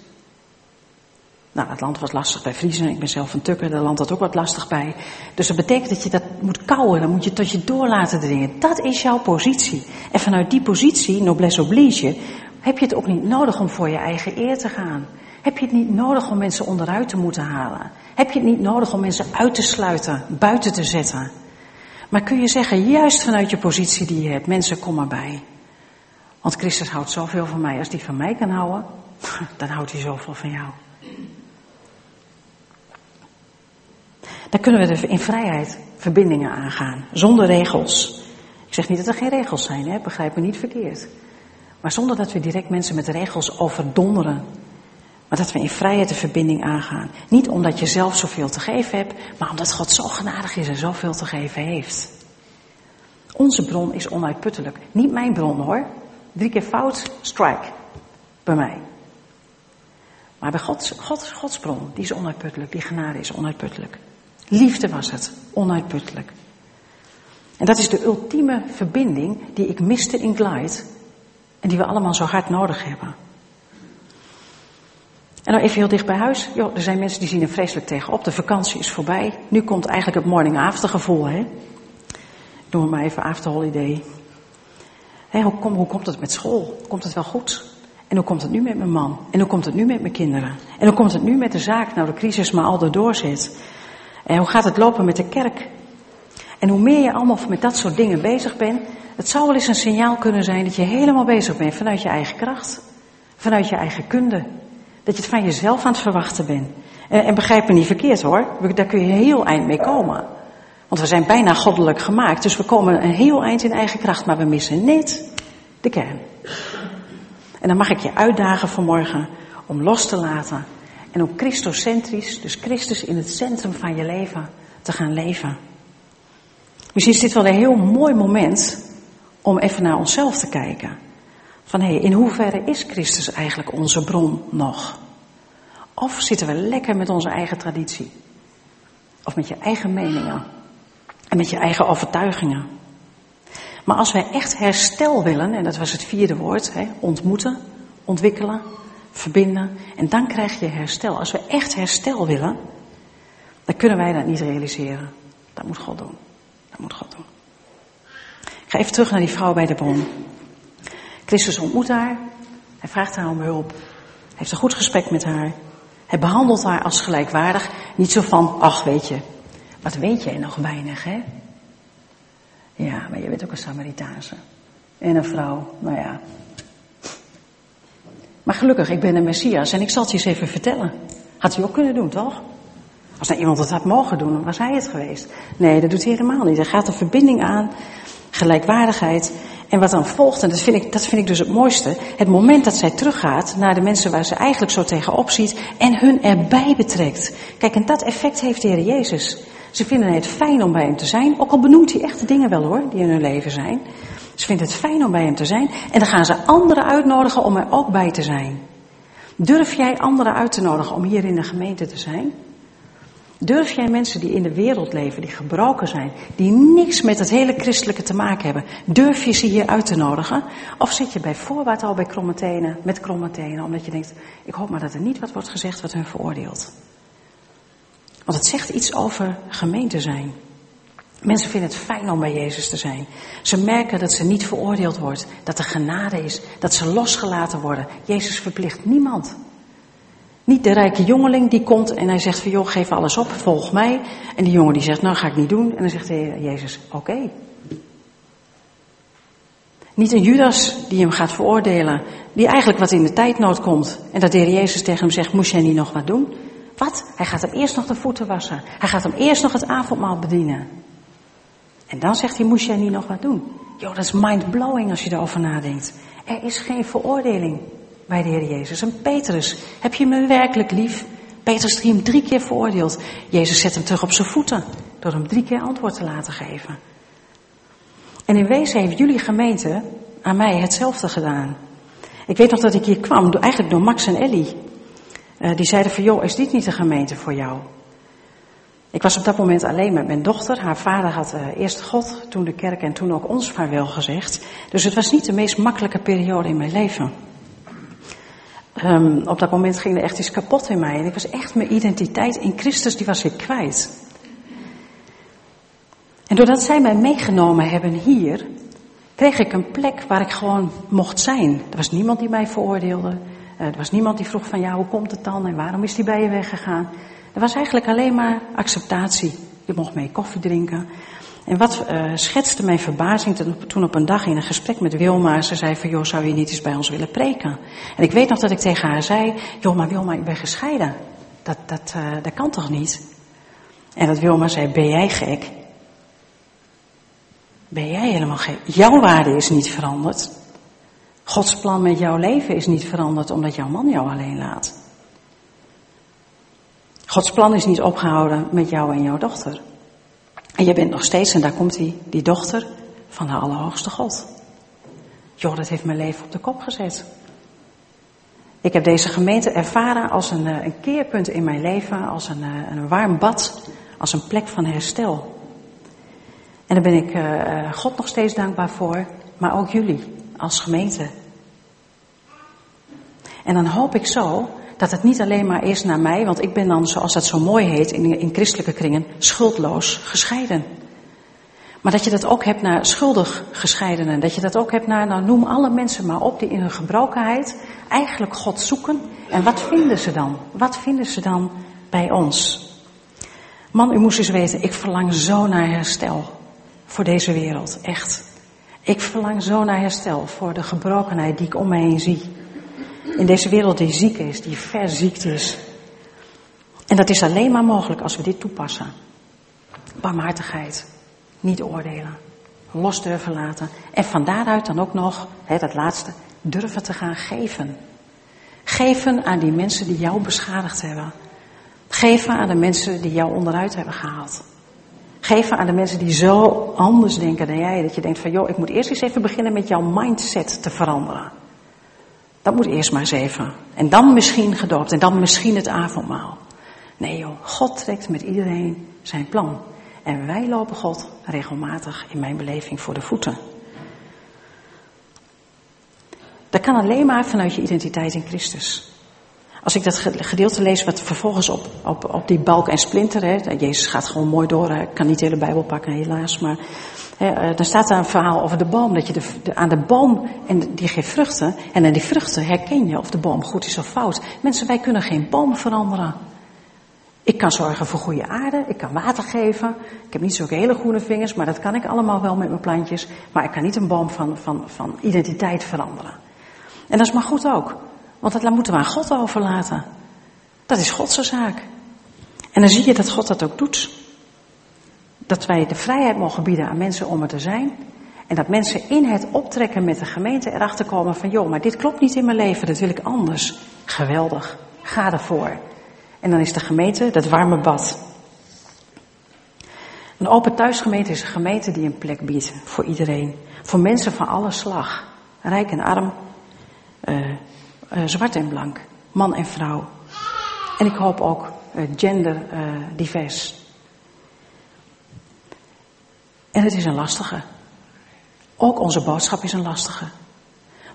Nou, het land was lastig bij Friesen. Ik ben zelf een tukker, daar land dat ook wat lastig bij. Dus dat betekent dat je dat moet kouwen, dan moet je tot je door laten dringen. Dat is jouw positie. En vanuit die positie, noblesse oblige, heb je het ook niet nodig om voor je eigen eer te gaan. Heb je het niet nodig om mensen onderuit te moeten halen. Heb je het niet nodig om mensen uit te sluiten, buiten te zetten. Maar kun je zeggen, juist vanuit je positie die je hebt, mensen kom maar bij. Want Christus houdt zoveel van mij. Als die van mij kan houden, dan houdt hij zoveel van jou. Dan kunnen we in vrijheid verbindingen aangaan, zonder regels. Ik zeg niet dat er geen regels zijn, hè? begrijp me niet verkeerd. Maar zonder dat we direct mensen met regels overdonderen. Maar dat we in vrijheid de verbinding aangaan. Niet omdat je zelf zoveel te geven hebt, maar omdat God zo genadig is en zoveel te geven heeft. Onze bron is onuitputtelijk. Niet mijn bron hoor. Drie keer fout, strike. Bij mij. Maar bij Gods, Gods, Gods bron, die is onuitputtelijk. Die genade is onuitputtelijk. Liefde was het, onuitputtelijk. En dat is de ultieme verbinding die ik miste in Glide en die we allemaal zo hard nodig hebben. En dan even heel dicht bij huis. Jo, er zijn mensen die zien er vreselijk tegenop. De vakantie is voorbij. Nu komt eigenlijk het morning after gevoel, hè. We maar even after holiday. Hé, hoe, kom, hoe komt het met school? Komt het wel goed? En hoe komt het nu met mijn man? En hoe komt het nu met mijn kinderen? En hoe komt het nu met de zaak, nou de crisis maar al erdoor zit? En hoe gaat het lopen met de kerk? En hoe meer je allemaal met dat soort dingen bezig bent, het zou wel eens een signaal kunnen zijn dat je helemaal bezig bent vanuit je eigen kracht, vanuit je eigen kunde. Dat je het van jezelf aan het verwachten bent. En, en begrijp me niet verkeerd hoor, daar kun je heel eind mee komen. Want we zijn bijna goddelijk gemaakt, dus we komen een heel eind in eigen kracht, maar we missen net de kern. En dan mag ik je uitdagen vanmorgen om los te laten en om Christocentrisch, dus Christus in het centrum van je leven, te gaan leven. Misschien is dit wel een heel mooi moment om even naar onszelf te kijken. Van hé, hey, in hoeverre is Christus eigenlijk onze bron nog? Of zitten we lekker met onze eigen traditie? Of met je eigen meningen? En met je eigen overtuigingen? Maar als wij echt herstel willen, en dat was het vierde woord, hè, ontmoeten, ontwikkelen, verbinden. En dan krijg je herstel. Als we echt herstel willen, dan kunnen wij dat niet realiseren. Dat moet God doen. Dat moet God doen. Ik ga even terug naar die vrouw bij de bron. Christus ontmoet haar. Hij vraagt haar om hulp. Hij heeft een goed gesprek met haar. Hij behandelt haar als gelijkwaardig. Niet zo van, ach weet je, wat weet jij nog weinig hè? Ja, maar je bent ook een Samaritaanse. En een vrouw, nou ja, maar gelukkig, ik ben een Messias en ik zal het je eens even vertellen. Had hij ook kunnen doen, toch? Als nou iemand het had mogen doen, dan was hij het geweest. Nee, dat doet hij helemaal niet. Er gaat een verbinding aan, gelijkwaardigheid. En wat dan volgt, en dat vind, ik, dat vind ik dus het mooiste, het moment dat zij teruggaat naar de mensen waar ze eigenlijk zo tegenop ziet en hun erbij betrekt. Kijk, en dat effect heeft de Heer Jezus. Ze vinden het fijn om bij hem te zijn, ook al benoemt hij echte dingen wel hoor, die in hun leven zijn. Ze vinden het fijn om bij hem te zijn. En dan gaan ze anderen uitnodigen om er ook bij te zijn. Durf jij anderen uit te nodigen om hier in de gemeente te zijn? Durf jij mensen die in de wereld leven, die gebroken zijn, die niks met het hele christelijke te maken hebben, durf je ze hier uit te nodigen? Of zit je bij voorbaat al bij kromme tenen, met kromme tenen, omdat je denkt, ik hoop maar dat er niet wat wordt gezegd wat hun veroordeelt. Want het zegt iets over gemeente zijn. Mensen vinden het fijn om bij Jezus te zijn. Ze merken dat ze niet veroordeeld wordt, dat er genade is, dat ze losgelaten worden. Jezus verplicht niemand. Niet de rijke jongeling die komt en hij zegt van joh, geef alles op, volg mij. En die jongen die zegt, nou ga ik niet doen. En dan zegt de Jezus, oké. Niet een Judas die hem gaat veroordelen, die eigenlijk wat in de tijdnood komt. En dat de heer Jezus tegen hem zegt, moest jij niet nog wat doen? Wat? Hij gaat hem eerst nog de voeten wassen. Hij gaat hem eerst nog het avondmaal bedienen. En dan zegt hij, moest jij niet nog wat doen? Joh, dat is mind-blowing als je erover nadenkt. Er is geen veroordeling bij de Heer Jezus. En Petrus, heb je me werkelijk lief? Petrus die hem drie keer veroordeeld. Jezus zet hem terug op zijn voeten door hem drie keer antwoord te laten geven. En in wezen heeft jullie gemeente aan mij hetzelfde gedaan. Ik weet nog dat ik hier kwam, eigenlijk door Max en Ellie. Uh, die zeiden van, joh, is dit niet de gemeente voor jou? Ik was op dat moment alleen met mijn dochter. Haar vader had uh, eerst God, toen de kerk en toen ook ons vaarwel gezegd. Dus het was niet de meest makkelijke periode in mijn leven. Um, op dat moment ging er echt iets kapot in mij. En ik was echt mijn identiteit in Christus, die was ik kwijt. En doordat zij mij meegenomen hebben hier, kreeg ik een plek waar ik gewoon mocht zijn. Er was niemand die mij veroordeelde. Uh, er was niemand die vroeg van ja, hoe komt het dan en waarom is die bij je weggegaan? Er was eigenlijk alleen maar acceptatie. Je mocht mee koffie drinken. En wat uh, schetste mijn verbazing toen op een dag in een gesprek met Wilma, ze zei van, joh, zou je niet eens bij ons willen preken? En ik weet nog dat ik tegen haar zei, joh, maar Wilma, ik ben gescheiden. Dat, dat, uh, dat kan toch niet? En dat Wilma zei, ben jij gek? Ben jij helemaal gek? Jouw waarde is niet veranderd. Gods plan met jouw leven is niet veranderd omdat jouw man jou alleen laat. Gods plan is niet opgehouden met jou en jouw dochter. En je bent nog steeds, en daar komt hij, die dochter van de Allerhoogste God. Joh, dat heeft mijn leven op de kop gezet. Ik heb deze gemeente ervaren als een, eh, een keerpunt in mijn leven, als een, eh, een warm bad, als een plek van herstel. En daar ben ik uh, God nog steeds dankbaar voor, maar ook jullie als gemeente. En dan hoop ik zo dat het niet alleen maar is naar mij, want ik ben dan, zoals dat zo mooi heet in, in christelijke kringen, schuldloos gescheiden. Maar dat je dat ook hebt naar schuldig gescheidenen. Dat je dat ook hebt naar, nou noem alle mensen maar op die in hun gebrokenheid eigenlijk God zoeken. En wat vinden ze dan? Wat vinden ze dan bij ons? Man, u moest eens weten, ik verlang zo naar herstel voor deze wereld. Echt. Ik verlang zo naar herstel voor de gebrokenheid die ik om me heen zie. In deze wereld die ziek is, die verziekt is. En dat is alleen maar mogelijk als we dit toepassen. Barmhartigheid, niet oordelen, los durven laten. En van daaruit dan ook nog, hè, dat laatste, durven te gaan geven. Geven aan die mensen die jou beschadigd hebben. Geven aan de mensen die jou onderuit hebben gehaald. Geven aan de mensen die zo anders denken dan jij. Dat je denkt van, joh, ik moet eerst eens even beginnen met jouw mindset te veranderen. Dat moet eerst maar eens even. En dan misschien gedoopt en dan misschien het avondmaal. Nee joh, God trekt met iedereen zijn plan. En wij lopen God regelmatig in mijn beleving voor de voeten. Dat kan alleen maar vanuit je identiteit in Christus. Als ik dat gedeelte lees wat vervolgens op, op, op die balk en splinter, hè, Jezus gaat gewoon mooi door, ik kan niet de hele Bijbel pakken helaas, maar eh, dan staat daar een verhaal over de boom, dat je de, aan de boom, en die geeft vruchten, en aan die vruchten herken je of de boom goed is of fout. Mensen, wij kunnen geen boom veranderen. Ik kan zorgen voor goede aarde, ik kan water geven. Ik heb niet zulke hele groene vingers, maar dat kan ik allemaal wel met mijn plantjes. Maar ik kan niet een boom van, van, van identiteit veranderen. En dat is maar goed ook, want dat moeten we aan God overlaten. Dat is Godse zaak. En dan zie je dat God dat ook doet dat wij de vrijheid mogen bieden aan mensen om er te zijn. En dat mensen in het optrekken met de gemeente erachter komen van, joh, maar dit klopt niet in mijn leven, dat wil ik anders. Geweldig, ga ervoor. En dan is de gemeente dat warme bad. Een open thuisgemeente is een gemeente die een plek biedt voor iedereen. Voor mensen van alle slag. Rijk en arm, uh, uh, zwart en blank, man en vrouw. En ik hoop ook uh, gender divers. En het is een lastige. Ook onze boodschap is een lastige.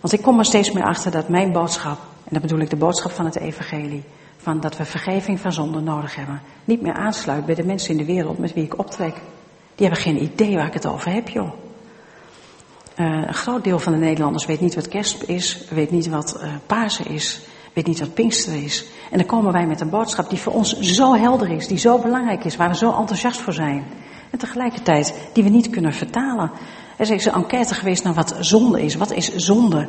Want ik kom er steeds meer achter dat mijn boodschap, en dat bedoel ik de boodschap van het evangelie, van dat we vergeving van zonde nodig hebben, niet meer aansluit bij de mensen in de wereld met wie ik optrek. Die hebben geen idee waar ik het over heb, joh. Uh, een groot deel van de Nederlanders weet niet wat kerst is, weet niet wat uh, Pasen is, weet niet wat Pinkster is. En dan komen wij met een boodschap die voor ons zo helder is, die zo belangrijk is, waar we zo enthousiast voor zijn. En tegelijkertijd die we niet kunnen vertalen. Er is een enquête geweest naar wat zonde is. Wat is zonde?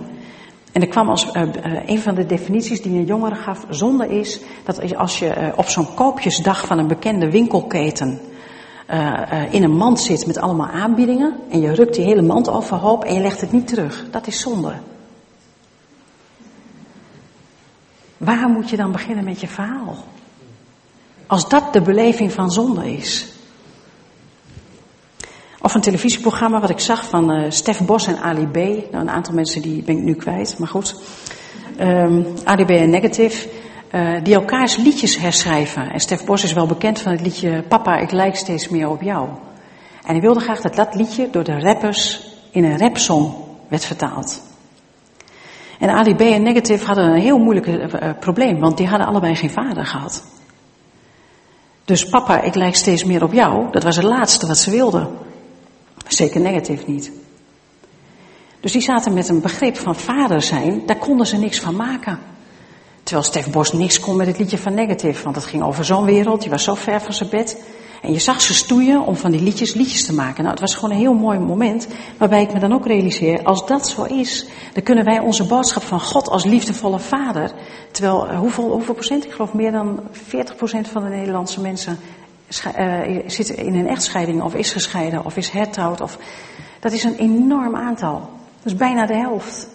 En er kwam als uh, een van de definities die een jongere gaf, zonde is dat als je uh, op zo'n koopjesdag van een bekende winkelketen in een mand zit met allemaal aanbiedingen en je rukt die hele mand overhoop en je legt het niet terug. Dat is zonde. Waar moet je dan beginnen met je verhaal? Als dat de beleving van zonde is. Of een televisieprogramma wat ik zag van uh, Stef Bos en Ali B. Nou, een aantal mensen die ben ik nu kwijt, maar goed. Um, Ali B en Negative. Uh, die elkaars liedjes herschrijven. En Stef Bos is wel bekend van het liedje Papa, ik lijk steeds meer op jou. En hij wilde graag dat dat liedje door de rappers in een rapsong werd vertaald. En Ali B en Negative hadden een heel moeilijk uh, probleem, want die hadden allebei geen vader gehad. Dus papa, ik lijk steeds meer op jou, dat was het laatste wat ze wilden. Zeker negatief niet. Dus die zaten met een begrip van vader zijn, daar konden ze niks van maken. Terwijl Stef Bos niks kon met het liedje van negatief, want het ging over zo'n wereld, die was zo ver van zijn bed. En je zag ze stoeien om van die liedjes liedjes te maken. Nou, het was gewoon een heel mooi moment waarbij ik me dan ook realiseer, als dat zo is, dan kunnen wij onze boodschap van God als liefdevolle vader, terwijl eh, hoeveel, hoeveel procent, ik geloof meer dan 40 procent van de Nederlandse mensen uh, zit in een echtscheiding of is gescheiden of is hertrouwd. Of, dat is een enorm aantal. Dat is bijna de helft.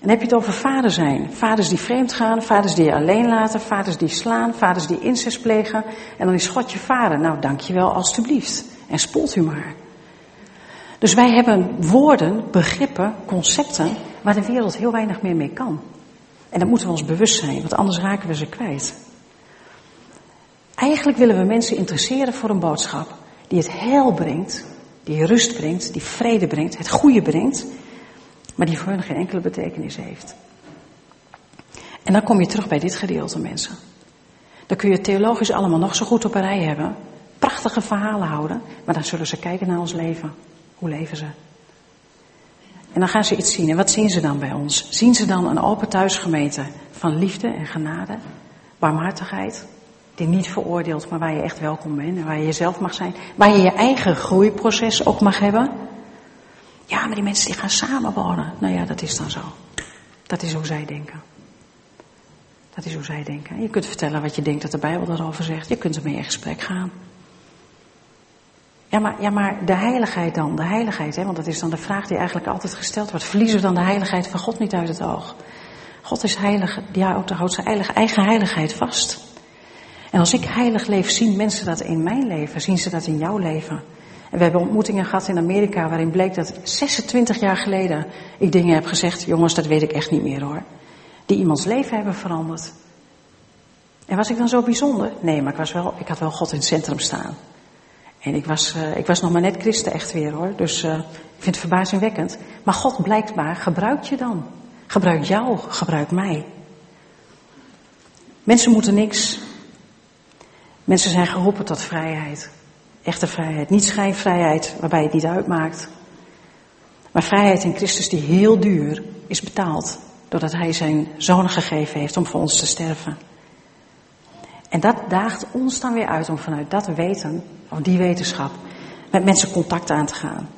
En heb je het over vader zijn. Vaders die vreemd gaan, vaders die je alleen laten, vaders die slaan, vaders die incest plegen. En dan is God je vader. Nou, dankjewel alstublieft. En spoelt u maar. Dus wij hebben woorden, begrippen, concepten waar de wereld heel weinig meer mee kan. En dat moeten we ons bewust zijn, want anders raken we ze kwijt. Eigenlijk willen we mensen interesseren voor een boodschap die het heil brengt, die rust brengt, die vrede brengt, het goede brengt, maar die voor hen geen enkele betekenis heeft. En dan kom je terug bij dit gedeelte, mensen. Dan kun je theologisch allemaal nog zo goed op een rij hebben, prachtige verhalen houden, maar dan zullen ze kijken naar ons leven. Hoe leven ze? En dan gaan ze iets zien. En wat zien ze dan bij ons? Zien ze dan een open thuisgemeente van liefde en genade, barmhartigheid, die niet veroordeelt, maar waar je echt welkom bent en waar je jezelf mag zijn. Waar je je eigen groeiproces ook mag hebben. Ja, maar die mensen die gaan samenwonen. Nou ja, dat is dan zo. Dat is hoe zij denken. Dat is hoe zij denken. Je kunt vertellen wat je denkt dat de Bijbel daarover zegt. Je kunt ermee in gesprek gaan. Ja maar, ja, maar de heiligheid dan, de heiligheid, hè, want dat is dan de vraag die eigenlijk altijd gesteld wordt. Verliezen we dan de heiligheid van God niet uit het oog? God is heilig, die houdt zijn eigen heiligheid vast. En als ik heilig leef, zien mensen dat in mijn leven, zien ze dat in jouw leven. En we hebben ontmoetingen gehad in Amerika waarin bleek dat 26 jaar geleden ik dingen heb gezegd, jongens, dat weet ik echt niet meer hoor. Die iemands leven hebben veranderd. En was ik dan zo bijzonder? Nee, maar ik, was wel, ik had wel God in het centrum staan. En ik was, uh, ik was nog maar net christen echt weer hoor. Dus uh, ik vind het verbazingwekkend. Maar God blijkbaar gebruikt je dan. Gebruikt jou, gebruikt mij. Mensen moeten niks. Mensen zijn geroepen tot vrijheid. Echte vrijheid. Niet schijnvrijheid waarbij het niet uitmaakt. Maar vrijheid in Christus die heel duur is betaald. Doordat Hij zijn zoon gegeven heeft om voor ons te sterven. En dat daagt ons dan weer uit om vanuit dat weten, of die wetenschap, met mensen contact aan te gaan.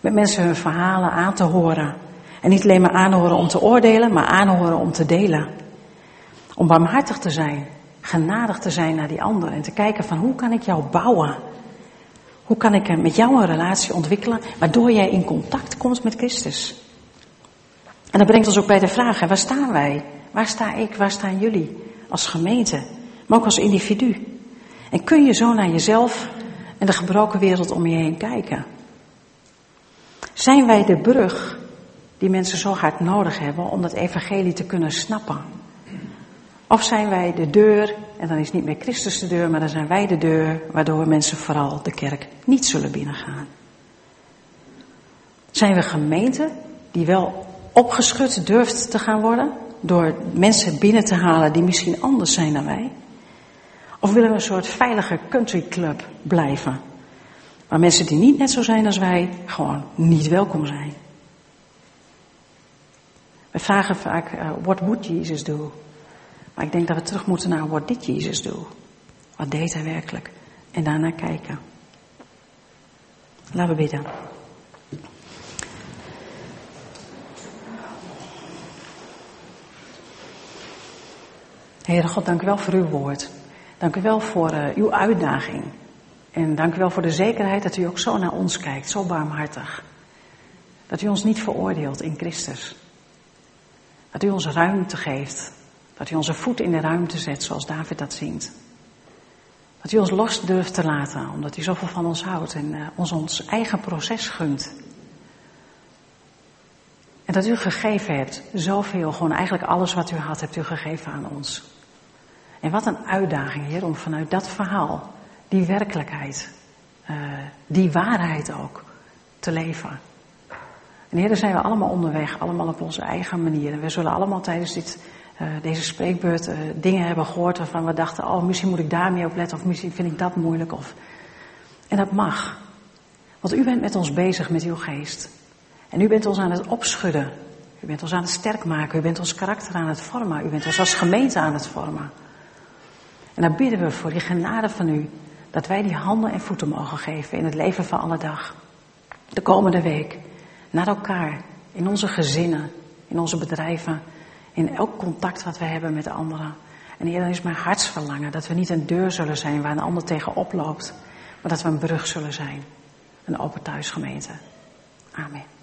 Met mensen hun verhalen aan te horen. En niet alleen maar aanhoren om te oordelen, maar aanhoren om te delen. Om barmhartig te zijn genadig te zijn naar die ander en te kijken van hoe kan ik jou bouwen? Hoe kan ik met jou een relatie ontwikkelen waardoor jij in contact komt met Christus? En dat brengt ons ook bij de vraag, waar staan wij? Waar sta ik, waar staan jullie als gemeente, maar ook als individu? En kun je zo naar jezelf en de gebroken wereld om je heen kijken? Zijn wij de brug die mensen zo hard nodig hebben om dat evangelie te kunnen snappen? Of zijn wij de deur, en dan is niet meer Christus de deur, maar dan zijn wij de deur waardoor mensen vooral de kerk niet zullen binnengaan. Zijn we gemeente die wel opgeschud durft te gaan worden door mensen binnen te halen die misschien anders zijn dan wij? Of willen we een soort veilige country club blijven? Waar mensen die niet net zo zijn als wij, gewoon niet welkom zijn. We vragen vaak, uh, what would Jesus do? Maar ik denk dat we terug moeten naar, what did Jesus do? Wat deed hij werkelijk? En daarna kijken. Laten we bidden. Heere God, dank u wel voor uw woord. Dank u wel voor uh, uw uitdaging. En dank u wel voor de zekerheid dat u ook zo naar ons kijkt, zo barmhartig. Dat u ons niet veroordeelt in Christus. Dat u ons ruimte geeft. Dat u onze voet in de ruimte zet zoals David dat zingt. Dat u ons los durft te laten, omdat u zoveel van ons houdt en uh, ons ons eigen proces gunt. En dat u gegeven hebt, zoveel, gewoon eigenlijk alles wat u had, hebt u gegeven aan ons. En wat een uitdaging, Heer, om vanuit dat verhaal, die werkelijkheid, uh, die waarheid ook, te leven. En Heer, daar zijn we allemaal onderweg, allemaal op onze eigen manier. En we zullen allemaal tijdens dit, deze spreekbeurt uh, dingen hebben gehoord waarvan we dachten, oh, misschien moet ik daarmee op letten, of misschien vind ik dat moeilijk. Of... En dat mag. Want u bent met ons bezig met uw geest. En u bent ons aan het opschudden. U bent ons aan het sterk maken. U bent ons karakter aan het vormen. U bent ons als gemeente aan het vormen. En dan bidden we voor die genade van u. Dat wij die handen en voeten mogen geven in het leven van alle dag. De komende week. Naar elkaar. In onze gezinnen. In onze bedrijven. In elk contact wat we hebben met de anderen. En Heer, dan is mijn hartsverlangen dat we niet een deur zullen zijn waar een ander tegen oploopt. Maar dat we een brug zullen zijn. Een open thuisgemeente. Amen.